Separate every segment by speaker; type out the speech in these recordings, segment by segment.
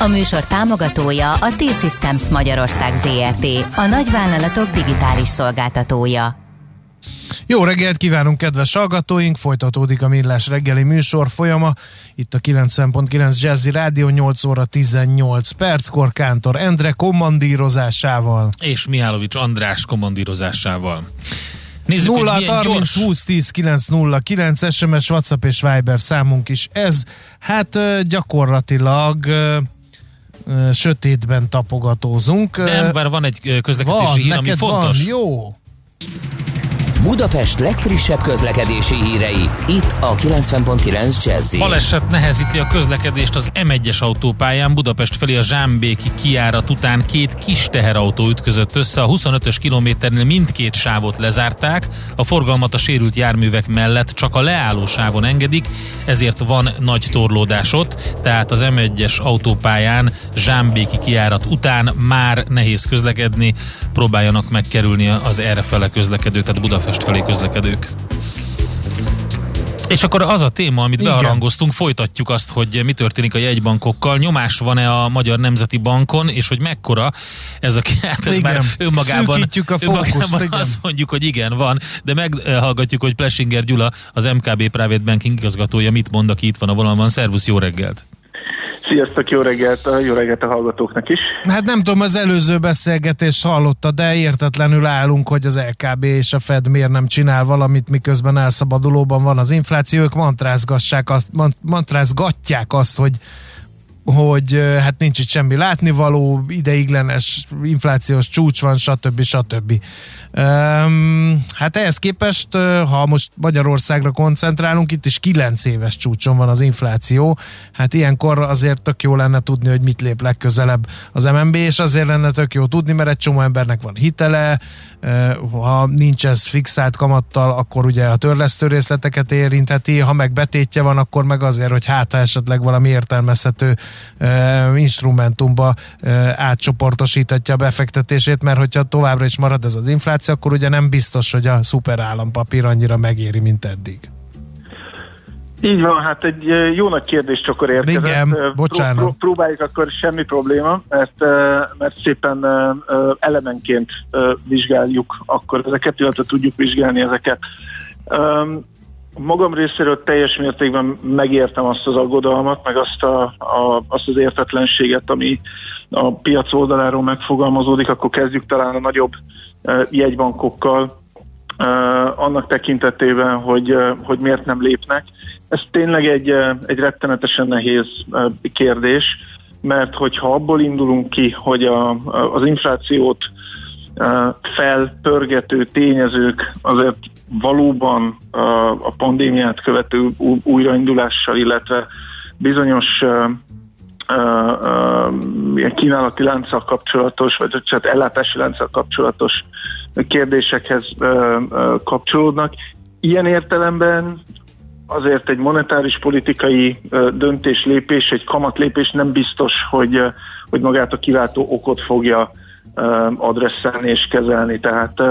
Speaker 1: A műsor támogatója a T-Systems Magyarország ZRT, a nagyvállalatok digitális szolgáltatója.
Speaker 2: Jó reggelt kívánunk, kedves hallgatóink! Folytatódik a Millás reggeli műsor folyama. Itt a 90.9 Jazzy Rádió 8 óra 18 perckor Kántor Endre kommandírozásával.
Speaker 3: És Mihálovics András kommandírozásával.
Speaker 2: Nézzük, 0 hogy 30 gyors... 20 10 9 0 9 SMS, WhatsApp és Viber számunk is ez. Hát gyakorlatilag sötétben tapogatózunk.
Speaker 3: Nem, bár van egy közlekedési van, hír, ami fontos.
Speaker 2: Van, jó.
Speaker 4: Budapest legfrissebb közlekedési hírei, itt a 90.9 jazz
Speaker 3: Baleset nehezíti a közlekedést az M1-es autópályán. Budapest felé a Zsámbéki kiárat után két kis teherautó ütközött össze. A 25-ös kilométernél mindkét sávot lezárták, a forgalmat a sérült járművek mellett csak a leálló sávon engedik, ezért van nagy torlódás ott, tehát az M1-es autópályán Zsámbéki kiárat után már nehéz közlekedni, próbáljanak megkerülni az errefele közlekedőt, tehát Budapest Budapest felé közlekedők. És akkor az a téma, amit Igen. bearangoztunk, folytatjuk azt, hogy mi történik a jegybankokkal. Nyomás van-e a Magyar Nemzeti Bankon, és hogy mekkora ez a hát ez igen. már önmagában,
Speaker 2: a önmagában
Speaker 3: igen. azt mondjuk, hogy igen, van, de meghallgatjuk, hogy Plesinger Gyula, az MKB Private Banking igazgatója mit mond, aki itt van a vonalban. Szervusz, jó reggelt!
Speaker 5: Sziasztok, jó reggelt, jó reggelt a hallgatóknak is.
Speaker 2: Hát nem tudom, az előző beszélgetés hallotta, de értetlenül állunk, hogy az LKB és a Fed miért nem csinál valamit, miközben elszabadulóban van az infláció, ők mantrázgassák azt, mantrázgatják azt, hogy hogy hát nincs itt semmi látnivaló, ideiglenes inflációs csúcs van, stb. stb. Um, hát ehhez képest, ha most Magyarországra koncentrálunk, itt is 9 éves csúcson van az infláció, hát ilyenkor azért tök jó lenne tudni, hogy mit lép legközelebb az MNB, és azért lenne tök jó tudni, mert egy csomó embernek van hitele, ha nincs ez fixált kamattal, akkor ugye a törlesztő részleteket érintheti, ha meg betétje van, akkor meg azért, hogy hát esetleg valami értelmezhető instrumentumba átcsoportosíthatja a befektetését, mert hogyha továbbra is marad ez az infláció, akkor ugye nem biztos, hogy a szuper állampapír annyira megéri, mint eddig.
Speaker 5: Így van, hát egy jó nagy kérdés csokor érkezett.
Speaker 2: Igen, bocsánat. Pró- pró-
Speaker 5: próbáljuk akkor semmi probléma, mert, mert szépen elemenként vizsgáljuk akkor ezeket, illetve tudjuk vizsgálni ezeket. Magam részéről teljes mértékben megértem azt az aggodalmat, meg azt, a, a, azt az értetlenséget, ami a piac oldaláról megfogalmazódik, akkor kezdjük talán a nagyobb jegybankokkal, annak tekintetében, hogy, hogy miért nem lépnek. Ez tényleg egy, egy rettenetesen nehéz kérdés, mert hogyha abból indulunk ki, hogy a, az inflációt felpörgető tényezők azért valóban a pandémiát követő újraindulással, illetve bizonyos kínálati lánccal kapcsolatos, vagy tehát ellátási lánccal kapcsolatos kérdésekhez kapcsolódnak. Ilyen értelemben azért egy monetáris politikai döntés lépés, egy kamatlépés nem biztos, hogy, hogy magát a kiváltó okot fogja adresszálni és kezelni. Tehát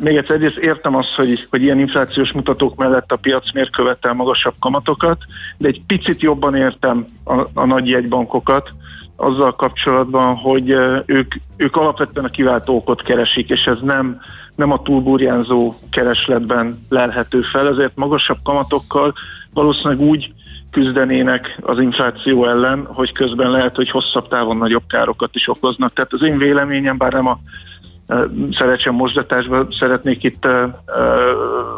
Speaker 5: még egyszer egyrészt értem azt, hogy, hogy ilyen inflációs mutatók mellett a piac miért követel magasabb kamatokat, de egy picit jobban értem a, a nagy jegybankokat azzal kapcsolatban, hogy ők, ők alapvetően a kiváltó okot keresik, és ez nem, nem a túlburjánzó keresletben lelhető fel, ezért magasabb kamatokkal valószínűleg úgy küzdenének az infláció ellen, hogy közben lehet, hogy hosszabb távon nagyobb károkat is okoznak. Tehát az én véleményem, bár nem a szeretsem mosdatásba szeretnék itt,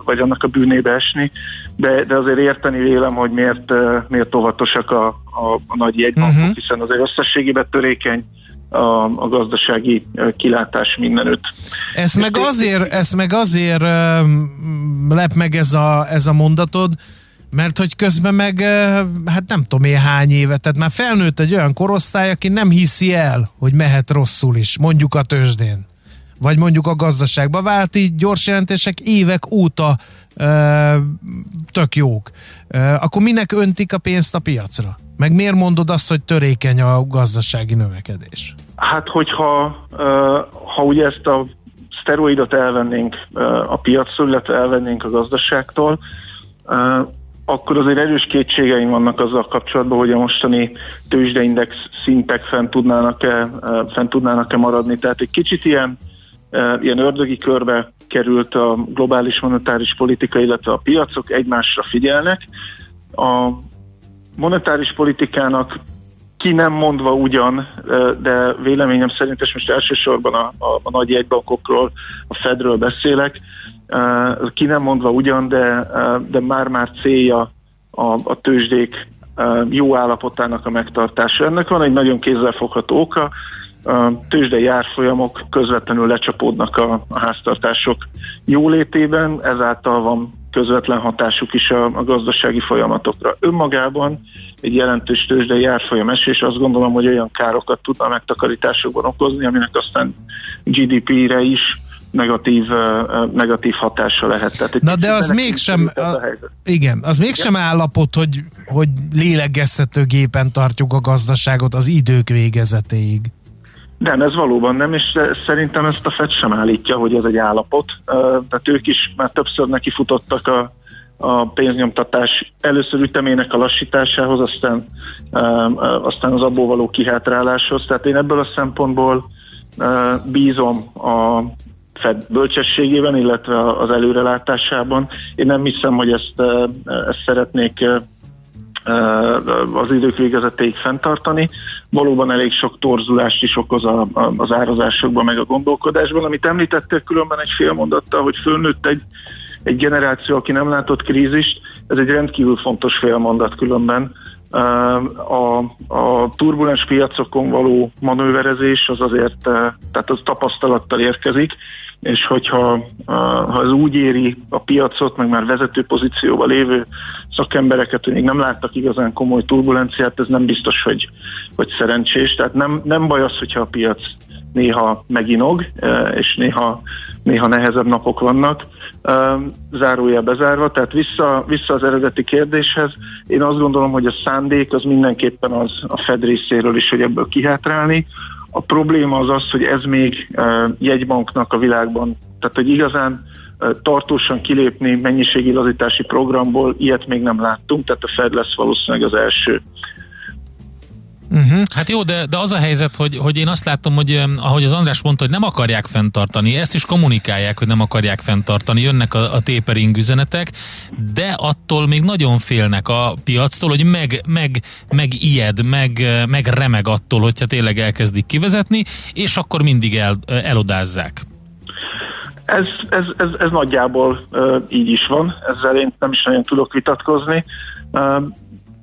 Speaker 5: vagy annak a bűnébe esni, de, de azért érteni vélem, hogy miért, miért óvatosak a, a, a nagy jegybankok, uh-huh. hiszen azért összességében törékeny a, a gazdasági kilátás mindenütt.
Speaker 2: Ez meg azért, ez meg azért lep meg ez a, ez a mondatod, mert hogy közben meg, hát nem tudom én hány éve, tehát már felnőtt egy olyan korosztály, aki nem hiszi el, hogy mehet rosszul is, mondjuk a tőzsdén vagy mondjuk a gazdaságba. Válti gyors jelentések évek óta ö, tök jók. Ö, akkor minek öntik a pénzt a piacra? Meg miért mondod azt, hogy törékeny a gazdasági növekedés?
Speaker 5: Hát, hogyha ha ugye ezt a szteroidot elvennénk a piacról, illetve elvennénk a gazdaságtól, akkor azért erős kétségeim vannak azzal kapcsolatban, hogy a mostani tőzsdeindex szintek fent tudnának-e, fent tudnának-e maradni. Tehát egy kicsit ilyen, ilyen ördögi körbe került a globális monetáris politika, illetve a piacok egymásra figyelnek. A monetáris politikának ki nem mondva ugyan, de véleményem szerint, és most elsősorban a, a, a nagy jegybankokról, a Fedről beszélek, ki nem mondva ugyan, de, de már-már célja a, a tőzsdék jó állapotának a megtartása. Ennek van egy nagyon kézzelfogható oka, a tőzsdei árfolyamok közvetlenül lecsapódnak a, a háztartások jólétében, ezáltal van közvetlen hatásuk is a, a gazdasági folyamatokra. Önmagában egy jelentős tőzsdei árfolyam esés azt gondolom, hogy olyan károkat tudna a megtakarításokban okozni, aminek aztán GDP-re is negatív, negatív hatása lehet. Tehát
Speaker 2: Na de az mégsem, a, igen, az mégsem ja. állapot, hogy, hogy lélegeztető gépen tartjuk a gazdaságot az idők végezetéig.
Speaker 5: Nem, ez valóban nem, és szerintem ezt a FED sem állítja, hogy ez egy állapot. Tehát ők is már többször nekifutottak a, a pénznyomtatás először ütemének a lassításához, aztán, aztán az abból való kihátráláshoz. Tehát én ebből a szempontból bízom a Fed bölcsességében, illetve az előrelátásában. Én nem hiszem, hogy ezt, ezt szeretnék az idők végezetéig fenntartani. Valóban elég sok torzulást is okoz a, a, az árazásokban, meg a gondolkodásban. Amit említettél különben egy fél mondattal, hogy fölnőtt egy, egy generáció, aki nem látott krízist, ez egy rendkívül fontos félmondat különben. A, a turbulens piacokon való manőverezés az azért, tehát az tapasztalattal érkezik, és hogyha ha ez úgy éri a piacot, meg már vezető pozícióban lévő szakembereket, hogy még nem láttak igazán komoly turbulenciát, ez nem biztos, hogy, hogy szerencsés. Tehát nem, nem baj az, hogyha a piac néha meginog, és néha, néha nehezebb napok vannak, zárója bezárva, tehát vissza, vissza az eredeti kérdéshez. Én azt gondolom, hogy a szándék az mindenképpen az a Fed részéről is, hogy ebből kihátrálni. A probléma az az, hogy ez még jegybanknak a világban, tehát hogy igazán tartósan kilépni mennyiségi lazítási programból, ilyet még nem láttunk, tehát a Fed lesz valószínűleg az első.
Speaker 3: Uh-huh. Hát jó, de, de az a helyzet, hogy, hogy én azt látom, hogy ahogy az András mondta, hogy nem akarják fenntartani, ezt is kommunikálják, hogy nem akarják fenntartani, jönnek a, a tapering üzenetek, de attól még nagyon félnek a piactól, hogy meg, meg, meg ijed, meg, meg remeg attól, hogyha tényleg elkezdik kivezetni, és akkor mindig el, elodázzák.
Speaker 5: Ez, ez, ez, ez nagyjából uh, így is van, ezzel én nem is nagyon tudok vitatkozni. Uh,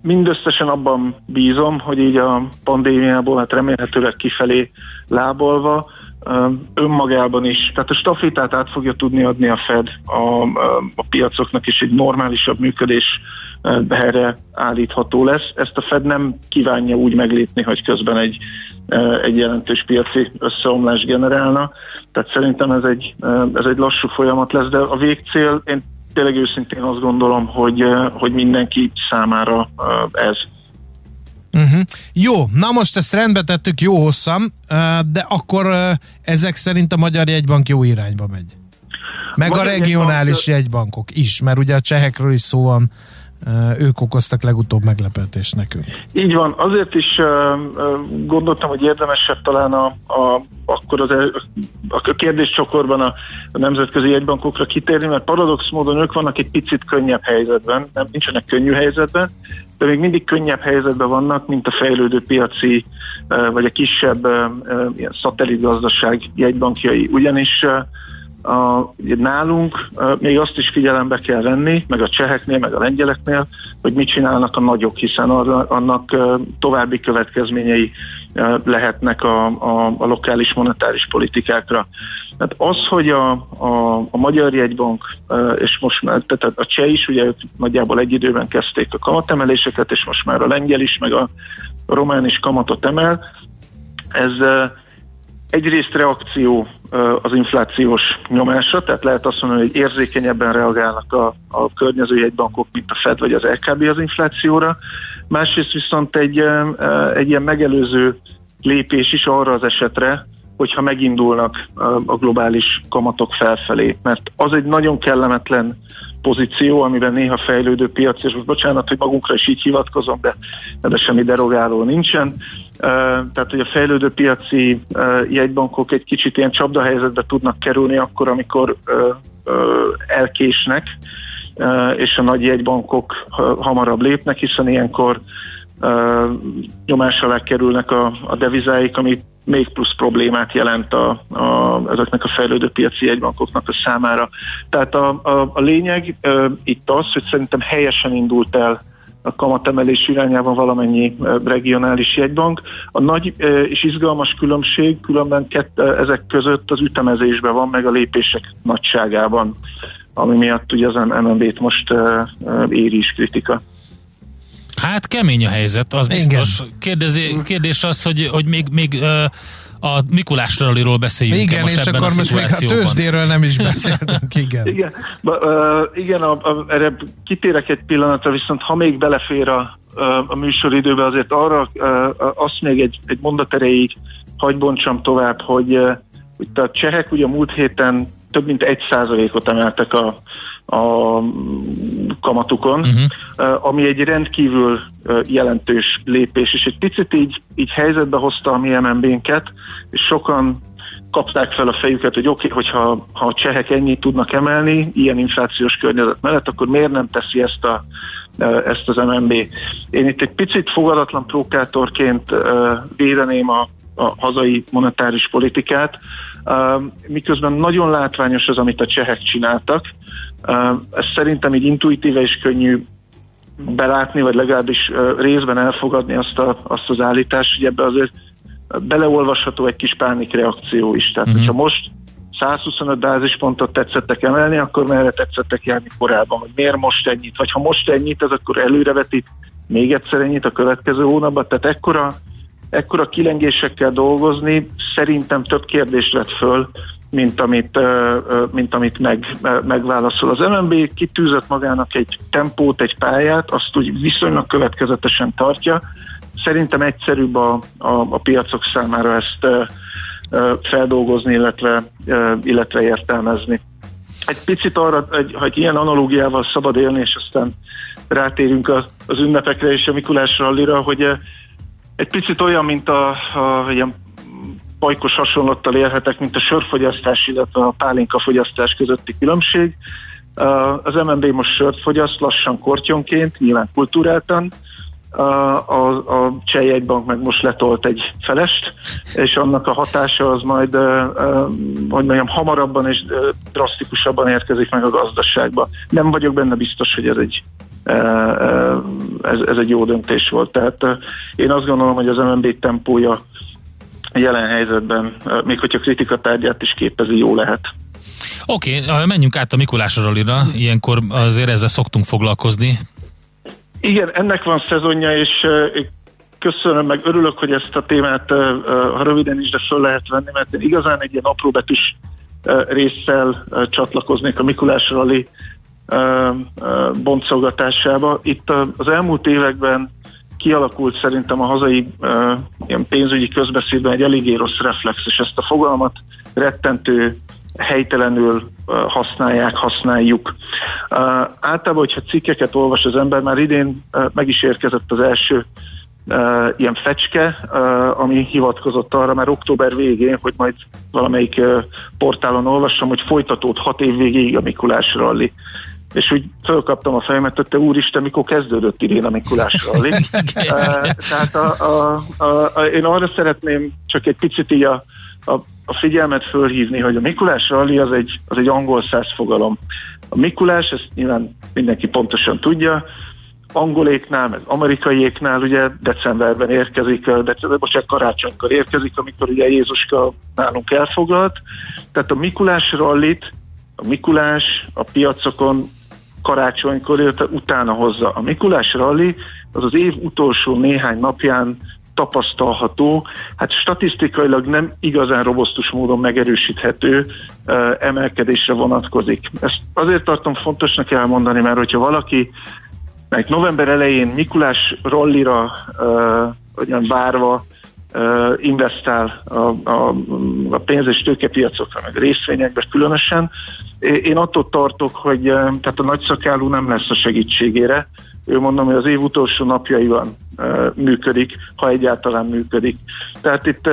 Speaker 5: mindösszesen abban bízom, hogy így a pandémiából hát remélhetőleg kifelé lábolva önmagában is, tehát a stafétát át fogja tudni adni a Fed a, a piacoknak, és egy normálisabb működés erre állítható lesz. Ezt a Fed nem kívánja úgy meglépni, hogy közben egy, egy jelentős piaci összeomlás generálna. Tehát szerintem ez egy, ez egy lassú folyamat lesz, de a végcél, én tényleg őszintén azt gondolom, hogy, hogy mindenki számára ez.
Speaker 2: Uh-huh. Jó, na most ezt rendbe tettük jó hosszan, de akkor ezek szerint a Magyar Jegybank jó irányba megy. Meg Magyar a regionális jegybank... jegybankok is, mert ugye a csehekről is szó van, ők okoztak legutóbb meglepetést nekünk.
Speaker 5: Így van, azért is gondoltam, hogy érdemesebb talán a, a, akkor az, a kérdéscsokorban a, a nemzetközi jegybankokra kitérni, mert paradox módon ők vannak egy picit könnyebb helyzetben, nem nincsenek könnyű helyzetben, de még mindig könnyebb helyzetben vannak, mint a fejlődő piaci vagy a kisebb ilyen szatellitgazdaság jegybankjai, ugyanis a, nálunk a, még azt is figyelembe kell venni, meg a cseheknél, meg a lengyeleknél, hogy mit csinálnak a nagyok, hiszen arra, annak a, további következményei a, lehetnek a, a, a lokális monetáris politikákra. Tehát az, hogy a, a, a Magyar Jegybank, és most már, tehát a cseh is, ugye nagyjából egy időben kezdték a kamatemeléseket, és most már a lengyel is, meg a román is kamatot emel, ez egyrészt reakció az inflációs nyomásra, tehát lehet azt mondani, hogy érzékenyebben reagálnak a, a környező jegybankok, mint a Fed vagy az LKB az inflációra. Másrészt viszont egy, egy ilyen megelőző lépés is arra az esetre, hogyha megindulnak a globális kamatok felfelé, mert az egy nagyon kellemetlen pozíció, amiben néha fejlődő piac, és most bocsánat, hogy magunkra is így hivatkozom, de, de semmi derogáló nincsen. Tehát, hogy a fejlődő piaci jegybankok egy kicsit ilyen csapdahelyzetbe tudnak kerülni akkor, amikor elkésnek, és a nagy jegybankok hamarabb lépnek, hiszen ilyenkor nyomás alá kerülnek a, a devizáik, ami még plusz problémát jelent a, a, ezeknek a fejlődő piaci jegybankoknak a számára. Tehát a, a, a lényeg e, itt az, hogy szerintem helyesen indult el a kamatemelés irányában valamennyi regionális jegybank. A nagy és izgalmas különbség különben kett, ezek között az ütemezésben van, meg a lépések nagyságában, ami miatt ugye az MNB-t most éri is kritika.
Speaker 3: Hát kemény a helyzet, az biztos. Kérdezi, kérdés az, hogy, hogy még, még a Mikulás ralliról beszéljünk
Speaker 2: Igen, most és akkor most még a tőzsdéről nem is beszéltünk, igen.
Speaker 5: igen, ba, uh, igen a, a, erre kitérek egy pillanatra, viszont ha még belefér a, a műsoridőbe, azért arra uh, azt még egy, egy mondat erejéig hagy bontsam tovább, hogy, uh, hogy a csehek ugye múlt héten több mint egy százalékot emeltek a, a kamatukon, uh-huh. ami egy rendkívül jelentős lépés, és egy picit így, így helyzetbe hozta a mi MNB-nket, és sokan kapták fel a fejüket, hogy oké, okay, hogyha ha a csehek ennyit tudnak emelni, ilyen inflációs környezet mellett, akkor miért nem teszi ezt, a, ezt az MNB? Én itt egy picit fogadatlan prókátorként védeném a, a hazai monetáris politikát, miközben nagyon látványos az, amit a csehek csináltak. Ez szerintem így intuitíve és könnyű belátni, vagy legalábbis részben elfogadni azt, a, azt az állítást, hogy ebbe azért beleolvasható egy kis pánikreakció is. Tehát, uh-huh. hogyha most 125 bázispontot tetszettek emelni, akkor merre tetszettek járni korábban, vagy miért most ennyit, vagy ha most ennyit, az akkor előrevetít még egyszer ennyit a következő hónapban, tehát ekkora ekkora kilengésekkel dolgozni szerintem több kérdést vett föl, mint amit, mint amit meg, megválaszol. Az MNB kitűzött magának egy tempót, egy pályát, azt úgy viszonylag következetesen tartja. Szerintem egyszerűbb a, a, a piacok számára ezt feldolgozni, illetve, illetve értelmezni. Egy picit arra, egy, ha egy ilyen analógiával szabad élni, és aztán rátérünk az ünnepekre és a Mikulás rallira, hogy egy picit olyan, mint a, a ilyen pajkos hasonlattal élhetek, mint a sörfogyasztás, illetve a pálinka fogyasztás közötti különbség. Az MNB most sört fogyaszt lassan kortyonként, nyilván kultúráltan, a, a Cseh bank meg most letolt egy felest, és annak a hatása az majd, hogy mondjam, hamarabban és drasztikusabban érkezik meg a gazdaságba. Nem vagyok benne biztos, hogy ez egy ez, ez egy jó döntés volt. Tehát én azt gondolom, hogy az MNB tempója jelen helyzetben, még hogyha kritikatárgyát is képezi, jó lehet.
Speaker 3: Oké, okay, menjünk át a Mikulás rallira, ilyenkor azért ezzel szoktunk foglalkozni.
Speaker 5: Igen, ennek van szezonja, és köszönöm, meg örülök, hogy ezt a témát, ha röviden is, de föl lehet venni, mert én igazán egy ilyen apróbetűs résszel csatlakoznék a Mikulás rally boncolgatásába. Itt az elmúlt években kialakult szerintem a hazai ilyen pénzügyi közbeszédben egy eléggé rossz reflex, és ezt a fogalmat rettentő helytelenül használják, használjuk. Általában, hogyha cikkeket olvas az ember, már idén meg is érkezett az első ilyen fecske, ami hivatkozott arra már október végén, hogy majd valamelyik portálon olvassam, hogy folytatód hat év végéig a Mikulás ralli és úgy fölkaptam a fejemet, hogy te úristen, mikor kezdődött idén a Mikulás rally. Tehát a, a, a, a, én arra szeretném csak egy picit így a, a, a figyelmet fölhívni, hogy a Mikulás rally az egy, az egy angol száz fogalom. A Mikulás, ezt nyilván mindenki pontosan tudja, angoléknál, meg amerikaiéknál ugye decemberben érkezik, december, most karácsonykor érkezik, amikor ugye Jézuska nálunk elfoglalt. Tehát a Mikulás rallit, a Mikulás a piacokon karácsonykor, illetve utána hozza. A Mikulás rally az az év utolsó néhány napján tapasztalható, hát statisztikailag nem igazán robosztus módon megerősíthető emelkedésre vonatkozik. Ezt azért tartom fontosnak elmondani, mert hogyha valaki meg november elején Mikulás rollira uh, várva investál a, a, a pénz- és tőkepiacokra, meg részvényekbe különösen. Én attól tartok, hogy tehát a nagyszakálú nem lesz a segítségére. Ő mondom, hogy az év utolsó napjaiban működik, ha egyáltalán működik. Tehát itt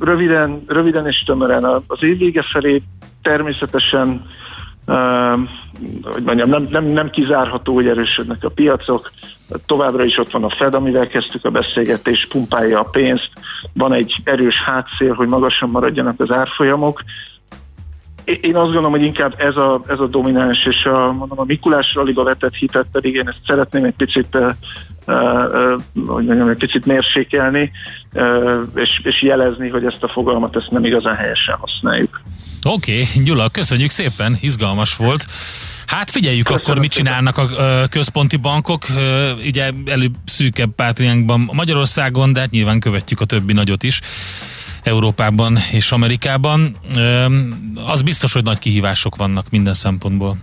Speaker 5: röviden, röviden és tömören az év vége felé természetesen hogy mondjam, nem, nem, nem kizárható, hogy erősödnek a piacok. Továbbra is ott van a Fed, amivel kezdtük a beszélgetést, pumpálja a pénzt. Van egy erős hátszél, hogy magasan maradjanak az árfolyamok. Én azt gondolom, hogy inkább ez a, ez a domináns, és a, mondom, a Mikulás raliba vetett hitet pedig én ezt szeretném egy picit hogy mondjam, egy picit mérsékelni, és, és jelezni, hogy ezt a fogalmat ezt nem igazán helyesen használjuk.
Speaker 3: Oké, okay, Gyula, köszönjük szépen, izgalmas volt. Hát figyeljük Köszönöm akkor, mit csinálnak a központi bankok, ugye előbb szűkebb pátriánkban Magyarországon, de hát nyilván követjük a többi nagyot is. Európában és Amerikában. Az biztos, hogy nagy kihívások vannak minden szempontból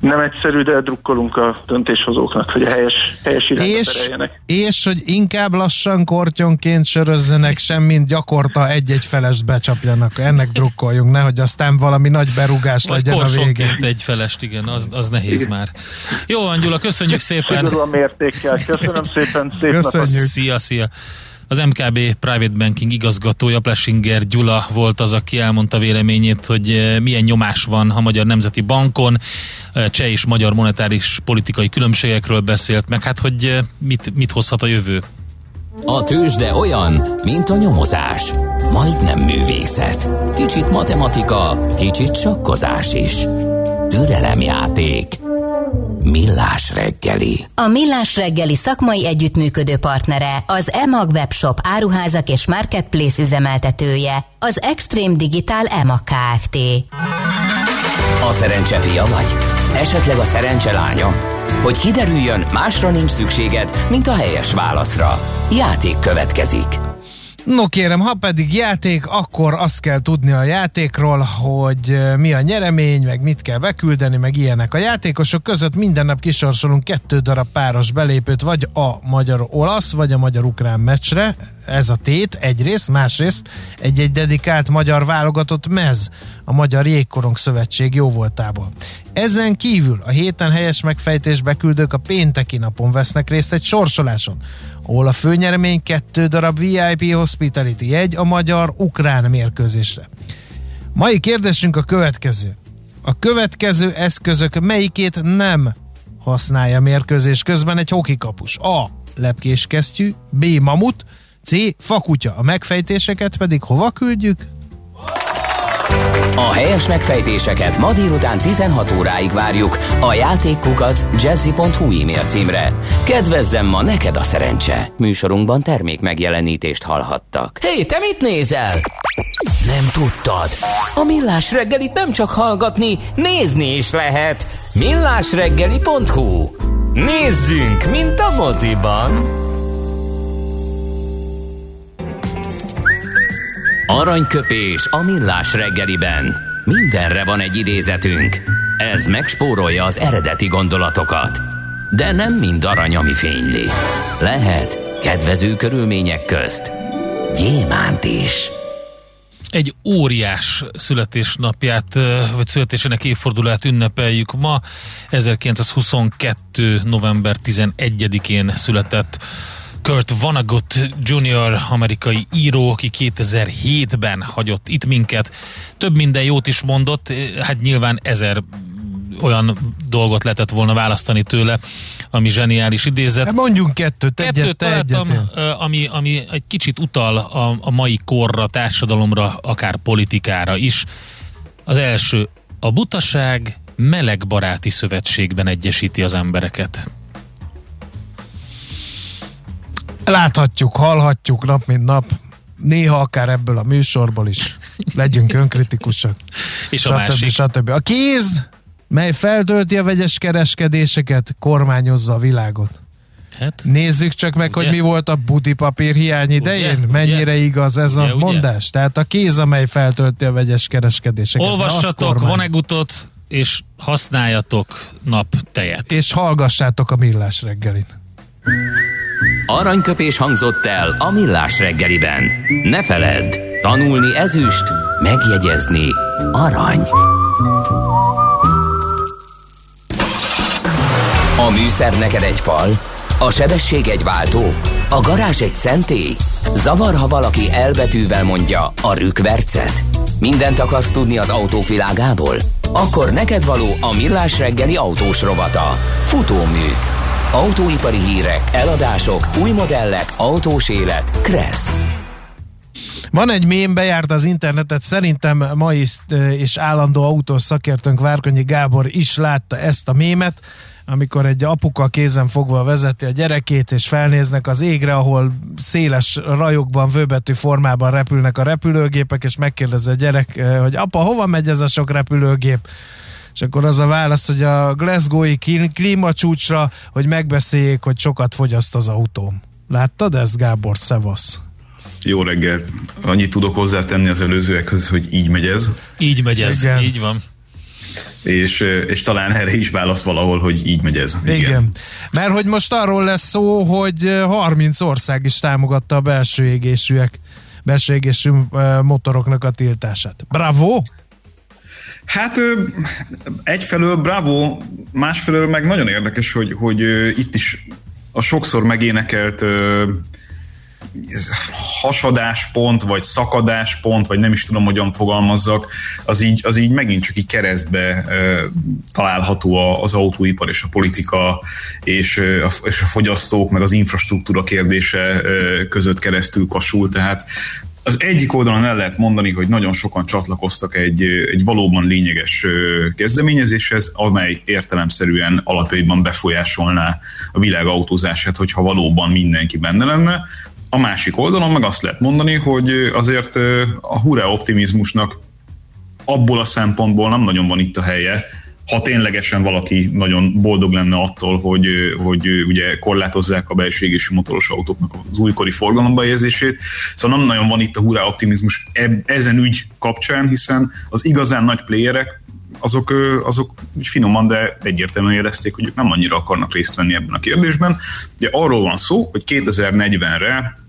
Speaker 5: nem egyszerű, de drukkolunk a döntéshozóknak, hogy a helyes, helyes irányba és, tereljenek.
Speaker 2: És hogy inkább lassan kortyonként sörözzenek, semmint gyakorta egy-egy felest becsapjanak. Ennek drukkoljunk, nehogy aztán valami nagy berugás Vagy legyen a végén.
Speaker 3: egy felest, igen, az, az nehéz igen. már. Jó, Angyula, köszönjük szépen.
Speaker 5: Szigorúan mértékkel. Köszönöm szépen, szép
Speaker 2: Köszönjük. Napot.
Speaker 3: Szia, szia. Az MKB Private Banking igazgatója Plesinger Gyula volt az, aki elmondta véleményét, hogy eh, milyen nyomás van a Magyar Nemzeti Bankon, eh, cseh és magyar monetáris politikai különbségekről beszélt, meg hát, hogy eh, mit, mit hozhat a jövő.
Speaker 4: A tőzsde olyan, mint a nyomozás. Majdnem művészet. Kicsit matematika, kicsit sakkozás is. Türelemjáték. Millás reggeli.
Speaker 1: A Millás reggeli szakmai együttműködő partnere, az EMAG webshop áruházak és marketplace üzemeltetője, az Extreme Digital EMAG Kft.
Speaker 4: A szerencse fia vagy? Esetleg a szerencse lánya? Hogy kiderüljön, másra nincs szükséged, mint a helyes válaszra. Játék következik.
Speaker 2: No kérem, ha pedig játék, akkor azt kell tudni a játékról, hogy mi a nyeremény, meg mit kell beküldeni, meg ilyenek. A játékosok között minden nap kisorsolunk kettő darab páros belépőt, vagy a magyar-olasz, vagy a magyar-ukrán meccsre. Ez a tét egyrészt, másrészt egy-egy dedikált magyar válogatott mez a Magyar Jégkorong Szövetség jóvoltából. Ezen kívül a héten helyes megfejtés beküldők a pénteki napon vesznek részt egy sorsoláson, ahol a főnyeremény kettő darab VIP Hospitality jegy a magyar-ukrán mérkőzésre. Mai kérdésünk a következő. A következő eszközök melyikét nem használja mérkőzés közben egy hokikapus? A. Lepkéskesztyű, B. Mamut, C. Fakutya. A megfejtéseket pedig hova küldjük?
Speaker 4: A helyes megfejtéseket ma délután 16 óráig várjuk a játékkukac jazzy.hu e-mail címre. Kedvezzem ma neked a szerencse! Műsorunkban termék megjelenítést hallhattak. Hé, hey, te mit nézel? Nem tudtad? A Millás reggelit nem csak hallgatni, nézni is lehet. millásreggeli.hu Nézzünk, mint a moziban! Aranyköpés a millás reggeliben. Mindenre van egy idézetünk. Ez megspórolja az eredeti gondolatokat. De nem mind arany, ami fényli. Lehet kedvező körülmények közt gyémánt is.
Speaker 3: Egy óriás születésnapját, vagy születésének évfordulát ünnepeljük ma. 1922. november 11-én született Kurt Vonnegut Jr. amerikai író, aki 2007-ben hagyott itt minket. Több minden jót is mondott, hát nyilván ezer olyan dolgot lehetett volna választani tőle, ami zseniális idézet.
Speaker 2: Hát mondjunk kettőt,
Speaker 3: kettőt egyet, találtam, egyet. ami, ami egy kicsit utal a, a mai korra, társadalomra, akár politikára is. Az első, a butaság meleg baráti szövetségben egyesíti az embereket.
Speaker 2: Láthatjuk, hallhatjuk nap mint nap, néha akár ebből a műsorból is. Legyünk önkritikusak.
Speaker 3: És a stb. másik.
Speaker 2: Stb. A kéz, mely feltölti a vegyes kereskedéseket, kormányozza a világot. Hát, Nézzük csak meg, ugye? hogy mi volt a budi papír hiány idején, ugye? mennyire ugye? igaz ez ugye? a mondás. Ugye? Tehát a kéz, amely feltölti a vegyes kereskedéseket.
Speaker 3: Olvassatok Vonegutot, és használjatok naptejet.
Speaker 2: És hallgassátok a millás reggelit.
Speaker 4: Aranyköpés hangzott el a millás reggeliben. Ne feledd, tanulni ezüst, megjegyezni arany. A műszer neked egy fal, a sebesség egy váltó, a garázs egy szentély. Zavar, ha valaki elbetűvel mondja a rükvercet. Mindent akarsz tudni az autóvilágából? Akkor neked való a millás reggeli autós rovata. Futómű. Autóipari hírek, eladások, új modellek, autós élet. Kressz.
Speaker 2: Van egy mém, bejárt az internetet, szerintem ma is és állandó autós szakértőnk Várkonyi Gábor is látta ezt a mémet amikor egy apuka kézen fogva vezeti a gyerekét, és felnéznek az égre, ahol széles rajokban, vőbetű formában repülnek a repülőgépek, és megkérdezi a gyerek, hogy apa, hova megy ez a sok repülőgép? És akkor az a válasz, hogy a Glasgow-i klímacsúcsra, hogy megbeszéljék, hogy sokat fogyaszt az autóm. Láttad ezt, Gábor? Szevasz!
Speaker 6: Jó reggelt! Annyit tudok hozzátenni az előzőekhez, hogy így megy ez.
Speaker 3: Így megy ez, Igen. így van
Speaker 6: és, és talán erre is válasz valahol, hogy így megy ez.
Speaker 2: Igen. Igen. Mert hogy most arról lesz szó, hogy 30 ország is támogatta a belső égésűek, belső égésű motoroknak a tiltását. Bravo!
Speaker 6: Hát egyfelől bravo, másfelől meg nagyon érdekes, hogy, hogy itt is a sokszor megénekelt hasadáspont, vagy szakadáspont, vagy nem is tudom, hogyan fogalmazzak, az így, az így megint csak így keresztbe e, található az autóipar és a politika és a, és a fogyasztók, meg az infrastruktúra kérdése e, között keresztül kasul, tehát az egyik oldalon el lehet mondani, hogy nagyon sokan csatlakoztak egy, egy valóban lényeges kezdeményezéshez, amely értelemszerűen alapjaiban befolyásolná a világ autózását, hogyha valóban mindenki benne lenne. A másik oldalon meg azt lehet mondani, hogy azért a hurrá optimizmusnak abból a szempontból nem nagyon van itt a helye, ha ténylegesen valaki nagyon boldog lenne attól, hogy, hogy ugye korlátozzák a belső motoros autóknak az újkori forgalomba érzését. Szóval nem nagyon van itt a hurrá optimizmus ezen ügy kapcsán, hiszen az igazán nagy playerek azok, azok úgy finoman, de egyértelműen érezték, hogy nem annyira akarnak részt venni ebben a kérdésben. Ugye arról van szó, hogy 2040-re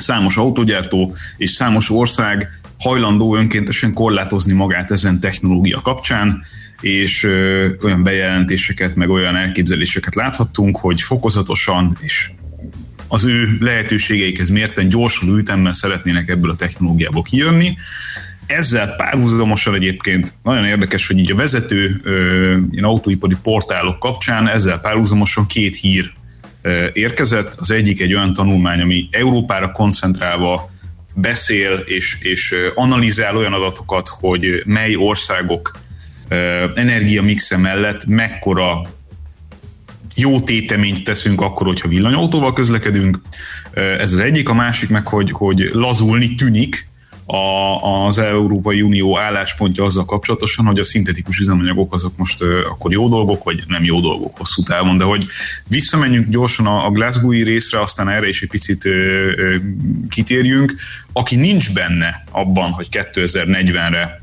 Speaker 6: számos autogyártó és számos ország hajlandó önkéntesen korlátozni magát ezen technológia kapcsán, és ö, olyan bejelentéseket, meg olyan elképzeléseket láthattunk, hogy fokozatosan és az ő lehetőségeikhez mérten gyorsuló ütemben szeretnének ebből a technológiából kijönni. Ezzel párhuzamosan egyébként nagyon érdekes, hogy így a vezető ö, ilyen autóipari portálok kapcsán ezzel párhuzamosan két hír érkezett. Az egyik egy olyan tanulmány, ami Európára koncentrálva beszél és, és analizál olyan adatokat, hogy mely országok energiamixe mellett mekkora jó téteményt teszünk akkor, hogyha villanyautóval közlekedünk. Ez az egyik, a másik meg, hogy, hogy lazulni tűnik a, az Európai Unió álláspontja azzal kapcsolatosan, hogy a szintetikus üzemanyagok azok most uh, akkor jó dolgok, vagy nem jó dolgok hosszú távon, de hogy visszamenjünk gyorsan a, a Glasgow-i részre, aztán erre is egy picit uh, uh, kitérjünk. Aki nincs benne abban, hogy 2040-re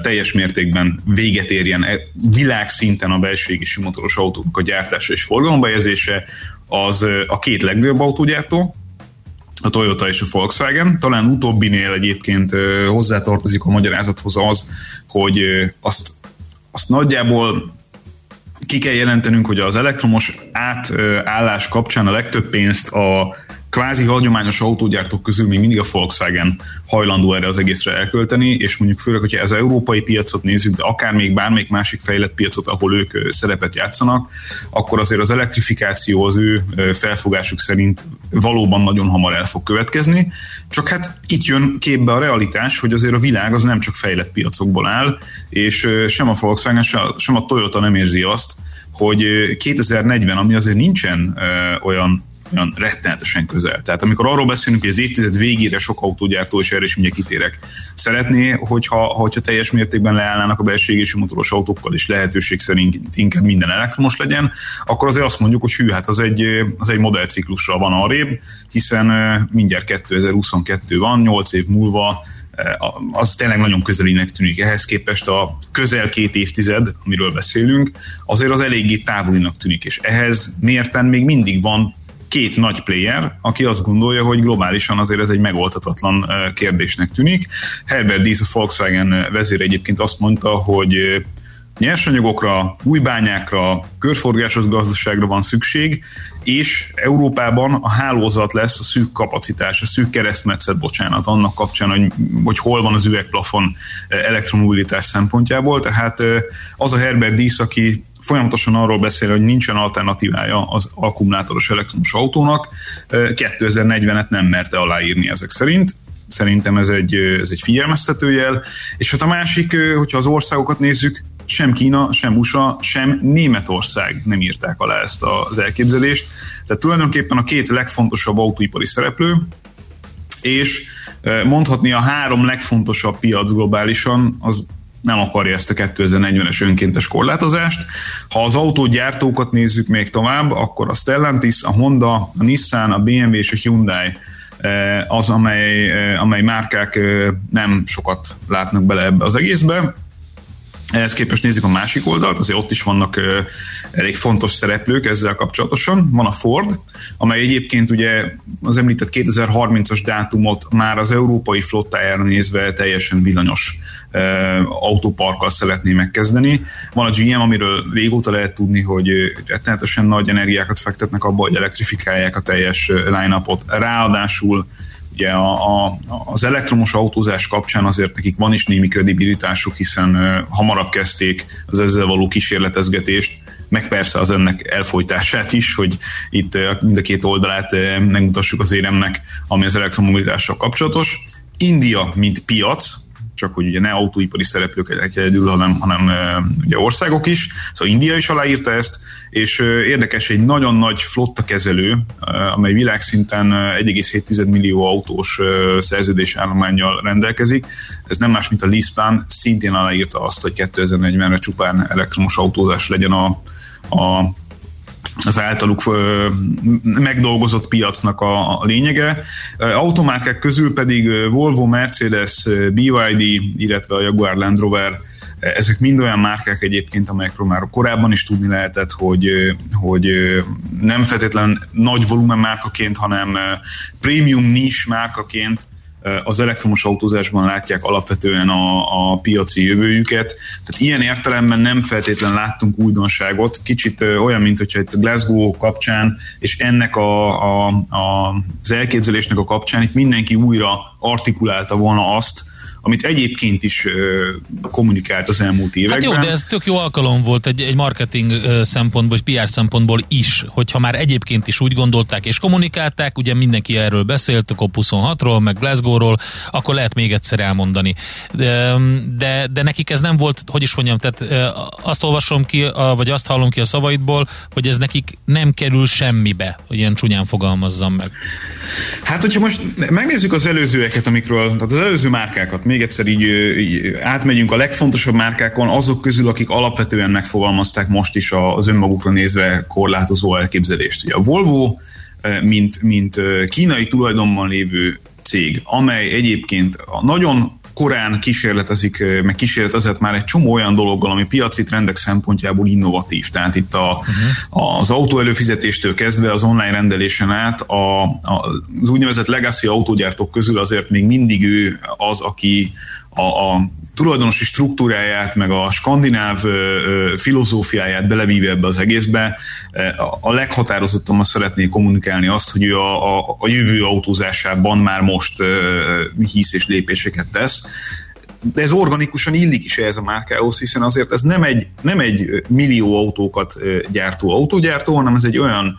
Speaker 6: teljes mértékben véget érjen e, világszinten a belségési motoros autók a gyártása és forgalomba az a két legnagyobb autógyártó, a Toyota és a Volkswagen. Talán utóbbinél egyébként hozzátartozik a magyarázathoz az, hogy azt, azt nagyjából ki kell jelentenünk, hogy az elektromos átállás kapcsán a legtöbb pénzt a kvázi hagyományos autógyártók közül még mindig a Volkswagen hajlandó erre az egészre elkölteni, és mondjuk főleg, hogyha ez az európai piacot nézzük, de akár még bármelyik másik fejlett piacot, ahol ők szerepet játszanak, akkor azért az elektrifikáció az ő felfogásuk szerint valóban nagyon hamar el fog következni. Csak hát itt jön képbe a realitás, hogy azért a világ az nem csak fejlett piacokból áll, és sem a Volkswagen, sem a Toyota nem érzi azt, hogy 2040, ami azért nincsen olyan olyan rettenetesen közel. Tehát amikor arról beszélünk, hogy az évtized végére sok autógyártó, és erre is mindjárt kitérek, szeretné, hogyha, hogyha teljes mértékben leállnának a belső égési motoros autókkal, és lehetőség szerint inkább minden elektromos legyen, akkor azért azt mondjuk, hogy hű, hát az egy, az egy modellciklusra van arrébb, hiszen mindjárt 2022 van, 8 év múlva az tényleg nagyon közelinek tűnik. Ehhez képest a közel két évtized, amiről beszélünk, azért az eléggé távolinak tűnik, és ehhez mérten még mindig van két nagy player, aki azt gondolja, hogy globálisan azért ez egy megoldhatatlan kérdésnek tűnik. Herbert Diess, a Volkswagen vezér egyébként azt mondta, hogy nyersanyagokra, új bányákra, körforgásos gazdaságra van szükség, és Európában a hálózat lesz a szűk kapacitás, a szűk keresztmetszet, bocsánat, annak kapcsán, hogy, hogy hol van az üvegplafon elektromobilitás szempontjából. Tehát az a Herbert Dísz, aki folyamatosan arról beszél, hogy nincsen alternatívája az akkumulátoros elektromos autónak, 2040-et nem merte aláírni ezek szerint, szerintem ez egy, ez egy figyelmeztetőjel. És hát a másik, hogyha az országokat nézzük, sem Kína, sem USA, sem Németország nem írták alá ezt az elképzelést. Tehát tulajdonképpen a két legfontosabb autóipari szereplő, és mondhatni a három legfontosabb piac globálisan, az nem akarja ezt a 2040-es önkéntes korlátozást. Ha az autógyártókat nézzük még tovább, akkor a Stellantis, a Honda, a Nissan, a BMW és a Hyundai az, amely, amely márkák nem sokat látnak bele ebbe az egészbe. Ehhez képest nézzük a másik oldalt, azért ott is vannak elég fontos szereplők ezzel kapcsolatosan. Van a Ford, amely egyébként ugye az említett 2030-as dátumot már az európai flottájára nézve teljesen villanyos autóparkkal szeretné megkezdeni. Van a GM, amiről régóta lehet tudni, hogy rettenetesen nagy energiákat fektetnek abba, hogy elektrifikálják a teljes line-upot. Ráadásul ugye a, a, az elektromos autózás kapcsán azért nekik van is némi kredibilitásuk, hiszen hamarabb kezdték az ezzel való kísérletezgetést, meg persze az ennek elfolytását is, hogy itt mind a két oldalát megmutassuk az éremnek, ami az elektromobilitással kapcsolatos. India, mint piac, csak hogy ugye ne autóipari szereplők egyedül, hanem, hanem ugye országok is. Szóval India is aláírta ezt, és érdekes, egy nagyon nagy flotta kezelő, amely világszinten 1,7 millió autós szerződés állományjal rendelkezik. Ez nem más, mint a Lispan, szintén aláírta azt, hogy 2040-re csupán elektromos autózás legyen a, a az általuk megdolgozott piacnak a, lényege. Automárkák közül pedig Volvo, Mercedes, BYD, illetve a Jaguar Land Rover ezek mind olyan márkák egyébként, amelyekről már korábban is tudni lehetett, hogy, hogy nem feltétlen nagy volumen márkaként, hanem prémium niche márkaként az elektromos autózásban látják alapvetően a, a piaci jövőjüket. Tehát ilyen értelemben nem feltétlen láttunk újdonságot, kicsit olyan, mint hogyha itt Glasgow kapcsán, és ennek a, a, a, az elképzelésnek a kapcsán itt mindenki újra artikulálta volna azt, amit egyébként is kommunikált az elmúlt években.
Speaker 3: Hát jó, de ez tök jó alkalom volt egy, egy marketing szempontból, vagy PR szempontból is, hogyha már egyébként is úgy gondolták és kommunikálták, ugye mindenki erről beszélt, a COP26-ról, meg Glasgow-ról, akkor lehet még egyszer elmondani. De, de, de nekik ez nem volt, hogy is mondjam, tehát azt olvasom ki, vagy azt hallom ki a szavaidból, hogy ez nekik nem kerül semmibe, hogy ilyen csúnyán fogalmazzam meg.
Speaker 6: Hát, hogyha most megnézzük az előzőeket, amikről, tehát az előző márkákat, még egyszer így, így átmegyünk a legfontosabb márkákon, azok közül, akik alapvetően megfogalmazták most is az önmagukra nézve korlátozó elképzelést. Ugye a Volvo, mint, mint kínai tulajdonban lévő cég, amely egyébként a nagyon korán kísérletezik, meg kísérletezett már egy csomó olyan dologgal, ami piaci trendek szempontjából innovatív. Tehát itt a, uh-huh. az autó előfizetéstől kezdve az online rendelésen át a, a, az úgynevezett legacy autógyártók közül azért még mindig ő az, aki a, a tulajdonosi struktúráját, meg a skandináv filozófiáját belevíve ebbe az egészbe, a leghatározottabban szeretné kommunikálni azt, hogy ő a, a, a jövő autózásában már most hisz és lépéseket tesz. De ez organikusan illik is ehhez a márkához, hiszen azért ez nem egy, nem egy millió autókat gyártó autógyártó, hanem ez egy olyan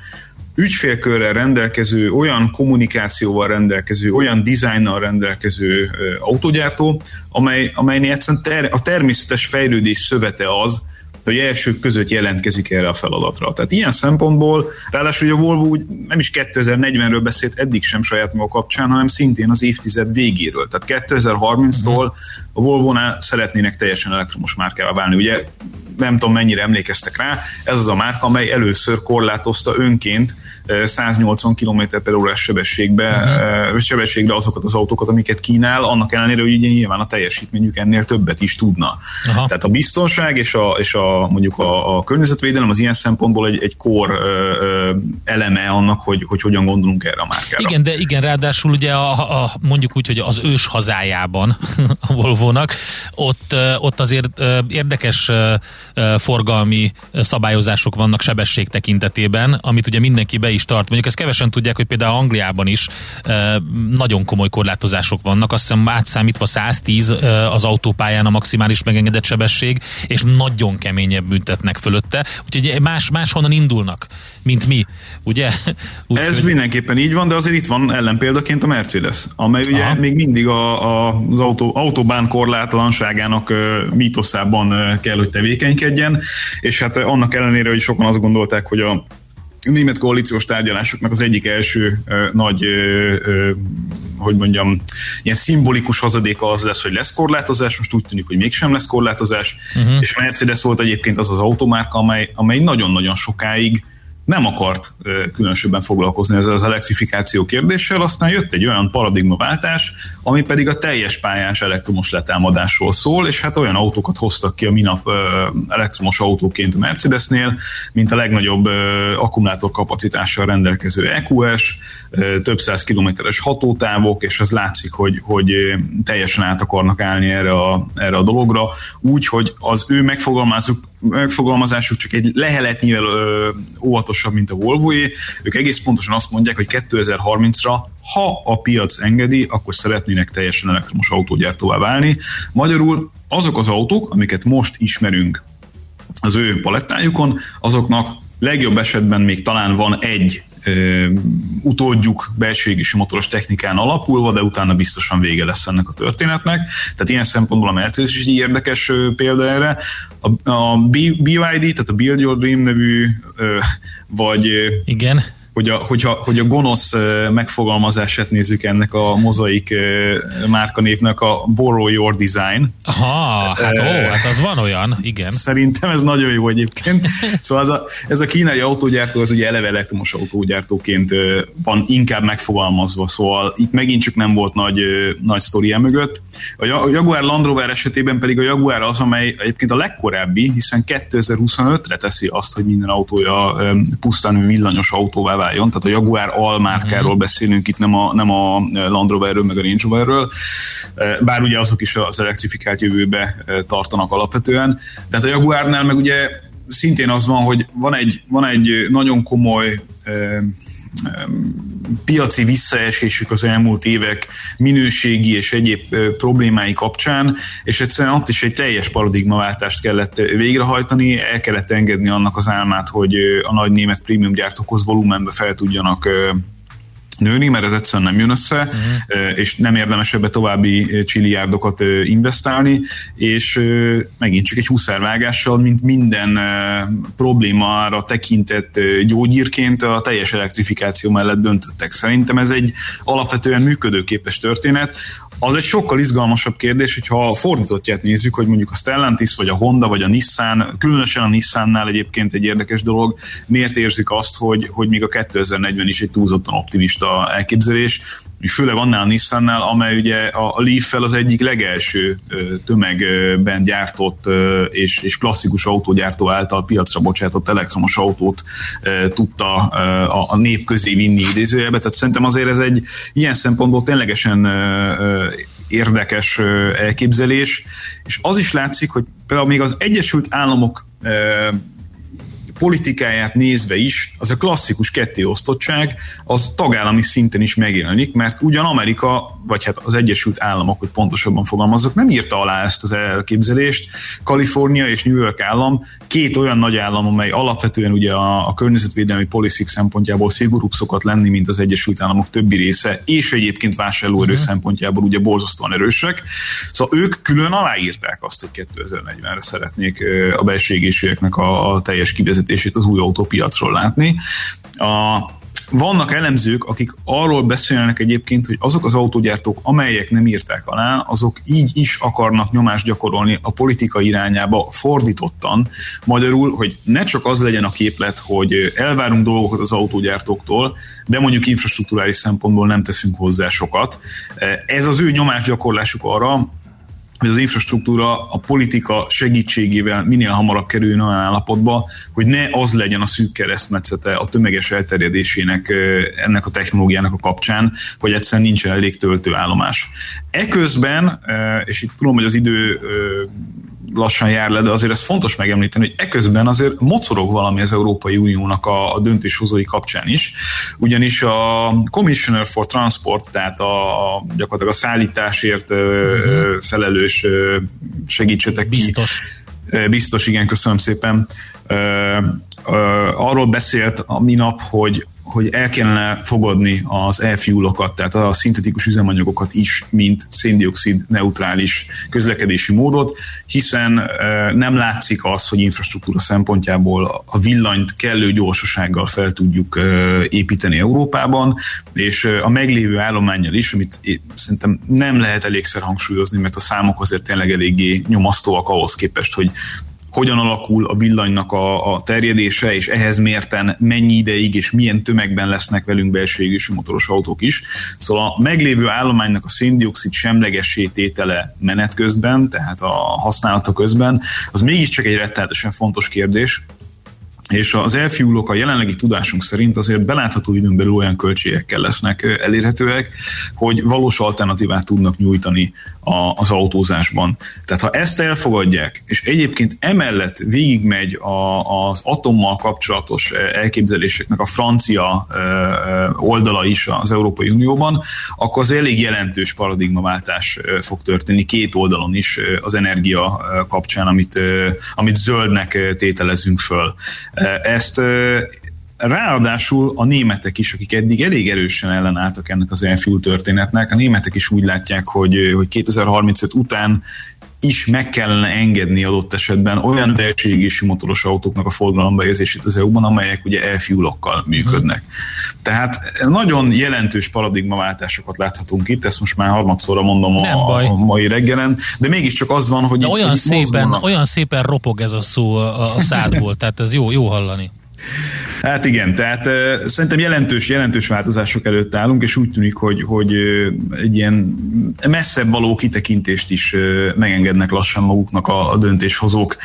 Speaker 6: ügyfélkörrel rendelkező, olyan kommunikációval rendelkező, olyan dizájnnal rendelkező autógyártó, amely, amelynél egyszerűen ter, a természetes fejlődés szövete az, hogy elsők között jelentkezik erre a feladatra. Tehát ilyen szempontból, ráadásul a Volvo úgy nem is 2040-ről beszélt eddig sem saját maga kapcsán, hanem szintén az évtized végéről. Tehát 2030-tól a Volvo-nál szeretnének teljesen elektromos márkává válni. Ugye nem tudom mennyire emlékeztek rá, ez az a márka, amely először korlátozta önként 180 km per órás sebességbe, uh-huh. sebességre azokat az autókat, amiket kínál, annak ellenére, hogy ugye nyilván a teljesítményük ennél többet is tudna. Aha. Tehát a biztonság és a, és a mondjuk a, a környezetvédelem az ilyen szempontból egy, egy kor ö, eleme annak, hogy, hogy hogyan gondolunk erre a márkára.
Speaker 3: Igen, de igen, ráadásul ugye a, a, mondjuk úgy, hogy az ős hazájában a Volvo-nak, ott, ott azért érdekes forgalmi szabályozások vannak sebesség tekintetében, amit ugye mindenki be is tart. Mondjuk ezt kevesen tudják, hogy például Angliában is nagyon komoly korlátozások vannak, azt hiszem átszámítva 110 az autópályán a maximális megengedett sebesség, és nagyon keményebb büntetnek fölötte. Úgyhogy más, máshonnan indulnak, mint mi, ugye?
Speaker 6: Úgy, Ez hogy... mindenképpen így van, de azért itt van ellenpéldaként a Mercedes, amely ugye Aha. még mindig a, a, az autó, autóbán korlátlanságának mítoszában kell, hogy tevékenykedjen, és hát annak ellenére, hogy sokan azt gondolták, hogy a német koalíciós tárgyalásoknak az egyik első ö, nagy, ö, ö, hogy mondjam, ilyen szimbolikus hazadéka az lesz, hogy lesz korlátozás, most úgy tűnik, hogy mégsem lesz korlátozás, uh-huh. és Mercedes volt egyébként az az automárka, amely, amely nagyon-nagyon sokáig nem akart különösebben foglalkozni ezzel az elektrifikáció kérdéssel, aztán jött egy olyan paradigmaváltás, ami pedig a teljes pályás elektromos letámadásról szól, és hát olyan autókat hoztak ki a minap elektromos autóként a Mercedesnél, mint a legnagyobb akkumulátor kapacitással rendelkező EQS, több száz kilométeres hatótávok, és az látszik, hogy, hogy teljesen át akarnak állni erre a, erre a dologra, úgy, hogy az ő megfogalmazók megfogalmazásuk csak egy leheletnyivel ö, óvatosabb, mint a volvo Ők egész pontosan azt mondják, hogy 2030-ra, ha a piac engedi, akkor szeretnének teljesen elektromos autógyártóvá válni. Magyarul azok az autók, amiket most ismerünk az ő palettájukon, azoknak legjobb esetben még talán van egy utódjuk belső égési motoros technikán alapulva, de utána biztosan vége lesz ennek a történetnek. Tehát ilyen szempontból a Mercedes is egy érdekes példa erre. A, a BYD, tehát a Build Your Dream nevű, vagy
Speaker 3: Igen
Speaker 6: hogy a, hogyha, hogy a gonosz megfogalmazását nézzük ennek a mozaik márkanévnek a Borrow Your Design.
Speaker 3: Aha, hát ó, hát az van olyan, igen.
Speaker 6: Szerintem ez nagyon jó egyébként. Szóval ez a, ez a kínai autógyártó, ez ugye eleve elektromos autógyártóként van inkább megfogalmazva, szóval itt megint csak nem volt nagy, nagy sztoria mögött. A Jaguar Land Rover esetében pedig a Jaguar az, amely egyébként a legkorábbi, hiszen 2025-re teszi azt, hogy minden autója pusztán villanyos autóvá váljon, tehát a Jaguar almárkáról mm. beszélünk, itt nem a, nem a Land Roverről, meg a Range Roverről, bár ugye azok is az elektrifikált jövőbe tartanak alapvetően. Tehát a Jaguarnál meg ugye szintén az van, hogy van egy, van egy nagyon komoly piaci visszaesésük az elmúlt évek minőségi és egyéb problémái kapcsán, és egyszerűen ott is egy teljes paradigmaváltást kellett végrehajtani, el kellett engedni annak az álmát, hogy a nagy német prémium gyártókhoz volumenbe fel tudjanak nőni, mert ez egyszerűen nem jön össze, uh-huh. és nem érdemes ebbe további csiliárdokat investálni, és megint csak egy húszárvágással, mint minden problémára tekintett gyógyírként a teljes elektrifikáció mellett döntöttek. Szerintem ez egy alapvetően működőképes történet. Az egy sokkal izgalmasabb kérdés, hogyha a fordítottját nézzük, hogy mondjuk a Stellantis, vagy a Honda, vagy a Nissan, különösen a Nissannál egyébként egy érdekes dolog, miért érzik azt, hogy, hogy még a 2040 is egy túlzottan optimista elképzelés, főleg annál a Nissannál, amely ugye a Leaf-fel az egyik legelső tömegben gyártott és, és klasszikus autógyártó által piacra bocsátott elektromos autót tudta a, a nép közé vinni idézőjelbe, tehát szerintem azért ez egy ilyen szempontból ténylegesen érdekes elképzelés, és az is látszik, hogy például még az Egyesült Államok politikáját nézve is, az a klasszikus kettéosztottság az tagállami szinten is megjelenik, mert ugyan Amerika, vagy hát az Egyesült Államok, hogy pontosabban fogalmazok, nem írta alá ezt az elképzelést. Kalifornia és New York állam két olyan nagy állam, amely alapvetően ugye a, a környezetvédelmi policy szempontjából szigorúbb szokott lenni, mint az Egyesült Államok többi része, és egyébként vásárlóerő uh-huh. szempontjából ugye borzasztóan erősek. Szóval ők külön aláírták azt, hogy 2040-re szeretnék a belső a, a teljes kivezetését az új autópiacról látni. A, vannak elemzők, akik arról beszélnek egyébként, hogy azok az autógyártók, amelyek nem írták alá, azok így is akarnak nyomást gyakorolni a politika irányába fordítottan. Magyarul, hogy ne csak az legyen a képlet, hogy elvárunk dolgokat az autógyártóktól, de mondjuk infrastruktúrális szempontból nem teszünk hozzá sokat. Ez az ő nyomásgyakorlásuk arra, hogy az infrastruktúra a politika segítségével minél hamarabb kerüljön olyan állapotba, hogy ne az legyen a szűk keresztmetszete a tömeges elterjedésének ennek a technológiának a kapcsán, hogy egyszerűen nincsen elég töltőállomás. Eközben, és itt tudom, hogy az idő lassan jár le, de azért ez fontos megemlíteni, hogy eközben azért mocorog valami az Európai Uniónak a, a döntéshozói kapcsán is, ugyanis a Commissioner for Transport, tehát a, gyakorlatilag a szállításért uh-huh. felelős segítsetek
Speaker 3: Biztos.
Speaker 6: ki. Biztos, igen, köszönöm szépen. Arról beszélt a minap, hogy hogy el kellene fogadni az e-fuelokat, tehát a szintetikus üzemanyagokat is, mint széndiokszid neutrális közlekedési módot, hiszen nem látszik az, hogy infrastruktúra szempontjából a villanyt kellő gyorsasággal fel tudjuk építeni Európában, és a meglévő állományjal is, amit szerintem nem lehet elégszer hangsúlyozni, mert a számok azért tényleg eléggé nyomasztóak ahhoz képest, hogy hogyan alakul a villanynak a, a terjedése, és ehhez mérten mennyi ideig és milyen tömegben lesznek velünk belső égésű motoros autók is. Szóval a meglévő állománynak a széndiokszid semlegessé tétele menet közben, tehát a használata közben, az mégiscsak egy rettenetesen fontos kérdés, és az elfiúlók a jelenlegi tudásunk szerint azért belátható időn belül olyan költségekkel lesznek elérhetőek, hogy valós alternatívát tudnak nyújtani az autózásban. Tehát ha ezt elfogadják, és egyébként emellett végigmegy a, az atommal kapcsolatos elképzeléseknek a francia oldala is az Európai Unióban, akkor az elég jelentős paradigmaváltás fog történni két oldalon is az energia kapcsán, amit, amit zöldnek tételezünk föl. Ezt Ráadásul a németek is, akik eddig elég erősen ellenálltak ennek az elfúl történetnek, a németek is úgy látják, hogy, hogy 2035 után is meg kellene engedni adott esetben olyan belső motoros autóknak a forgalomba érzését az EU-ban, amelyek ugye elfiúlokkal működnek. Tehát nagyon jelentős paradigmaváltásokat láthatunk itt, ezt most már harmadszorra mondom a, a mai reggelen, de mégiscsak az van, hogy
Speaker 3: de
Speaker 6: itt,
Speaker 3: olyan,
Speaker 6: hogy
Speaker 3: szépen, olyan szépen ropog ez a szó a, a szádból, tehát ez jó, jó hallani.
Speaker 6: Hát igen, tehát szerintem jelentős, jelentős változások előtt állunk, és úgy tűnik, hogy, hogy egy ilyen messzebb való kitekintést is megengednek lassan maguknak a, a döntéshozók.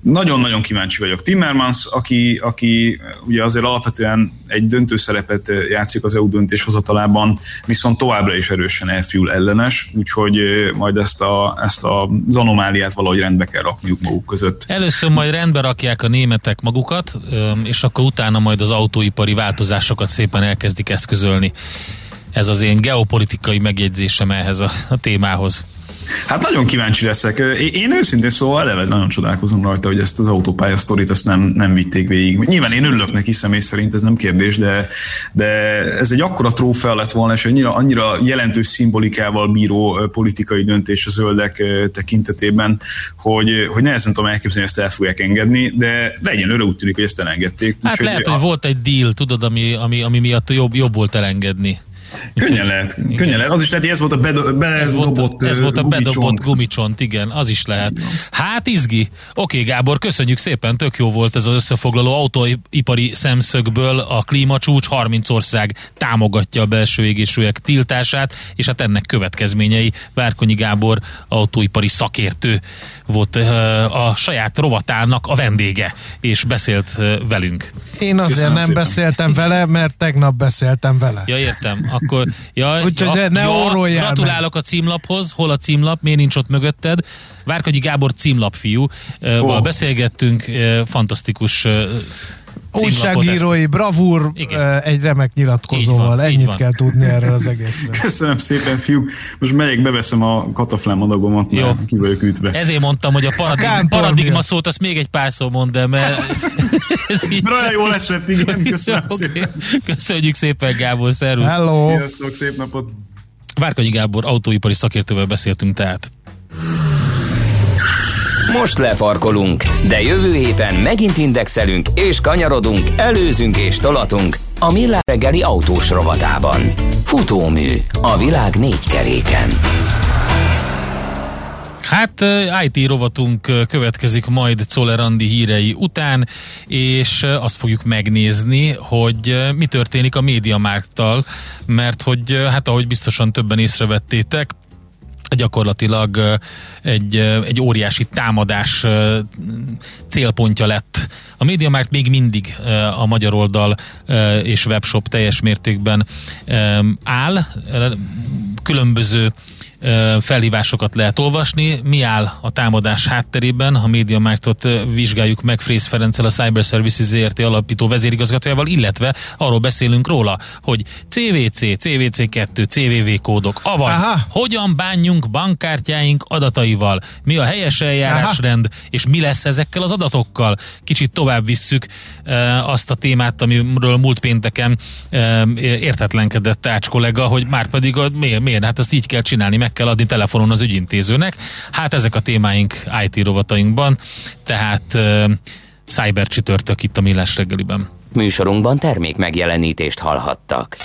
Speaker 6: Nagyon-nagyon kíváncsi vagyok. Timmermans, aki, aki ugye azért alapvetően egy döntő szerepet játszik az EU döntéshozatalában, viszont továbbra is erősen elfiul ellenes, úgyhogy majd ezt, a, ezt az anomáliát valahogy rendbe kell rakniuk maguk között.
Speaker 3: Először majd rendbe rakják a németek magukat, és akkor utána majd az autóipari változásokat szépen elkezdik eszközölni. Ez az én geopolitikai megjegyzésem ehhez a, a témához.
Speaker 6: Hát nagyon kíváncsi leszek. Én őszintén szóval eleve nagyon csodálkozom rajta, hogy ezt az autópálya sztorit ezt nem, nem vitték végig. Nyilván én örülök neki személy szerint, ez nem kérdés, de, de ez egy akkora trófea lett volna, és annyira, annyira jelentős szimbolikával bíró politikai döntés a zöldek tekintetében, hogy, hogy nehezen tudom elképzelni, hogy ezt el fogják engedni, de legyen örül úgy tűnik, hogy ezt elengedték.
Speaker 3: Hát úgy, lehet, hogy, hogy volt egy deal, tudod, ami, ami, ami miatt jobb, jobb volt elengedni.
Speaker 6: Könnyen lehet, könnyen lehet. Az is lehet, hogy ez volt a bedobott ez volt,
Speaker 3: ez volt a bedobott gumicsont, igen, az is lehet. Hát izgi. Oké, Gábor, köszönjük szépen, tök jó volt ez az összefoglaló autóipari szemszögből. A klímacsúcs 30 ország támogatja a belső égésűek tiltását, és hát ennek következményei. Várkonyi Gábor autóipari szakértő volt a saját rovatának a vendége, és beszélt velünk.
Speaker 2: Én azért Köszönöm nem szépen. beszéltem vele, mert tegnap beszéltem vele.
Speaker 3: Ja, értem. Akkor, ja,
Speaker 2: Úgyhogy
Speaker 3: ja,
Speaker 2: ne ja,
Speaker 3: Gratulálok meg. a címlaphoz. Hol a címlap? Miért nincs ott mögötted? Várkagyi Gábor címlapfiú. Oh. Beszélgettünk, fantasztikus
Speaker 2: Újságírói bravúr Igen. egy remek nyilatkozóval. Van, Ennyit kell tudni erről az egészről.
Speaker 6: Köszönöm szépen, fiúk. Most megyek, beveszem a kataflám adagomat, Jó. mert ki vagyok ütve.
Speaker 3: Ezért mondtam, hogy a paradigma, paradigma szót azt még egy pár szó mond, de mert...
Speaker 6: ez így... Olyan jól esett, igen. Köszönöm Jó, szépen.
Speaker 3: Köszönjük szépen, Gábor. Szervusz.
Speaker 2: Hello.
Speaker 6: Sziasztok, szép napot.
Speaker 3: Várkonyi Gábor autóipari szakértővel beszéltünk tehát.
Speaker 4: Most lefarkolunk, de jövő héten megint indexelünk és kanyarodunk, előzünk és tolatunk a Millár reggeli autós rovatában. Futómű a világ négy keréken.
Speaker 3: Hát IT rovatunk következik majd Czoller Andi hírei után, és azt fogjuk megnézni, hogy mi történik a médiamárktal, mert hogy hát ahogy biztosan többen észrevettétek, gyakorlatilag egy, egy óriási támadás célpontja lett. A MediaMarkt még mindig a magyar oldal és webshop teljes mértékben áll. Különböző felhívásokat lehet olvasni. Mi áll a támadás hátterében? A MediaMarktot vizsgáljuk meg Frész Ferenccel, a Cyber Services ZRT alapító vezérigazgatójával, illetve arról beszélünk róla, hogy CVC, CVC2, CVV kódok, avagy Aha. hogyan bánjunk bankkártyáink adataival, mi a helyes eljárásrend, Aha. és mi lesz ezekkel az adatokkal. Kicsit tovább visszük e, azt a témát, amiről múlt pénteken e, értetlenkedett Ács kollega, hogy már pedig a, miért, miért, hát ezt így kell csinálni, meg kell adni telefonon az ügyintézőnek. Hát ezek a témáink IT rovatainkban, tehát uh, cyber csütörtök itt a Millás reggeliben.
Speaker 4: Műsorunkban termék megjelenítést hallhattak.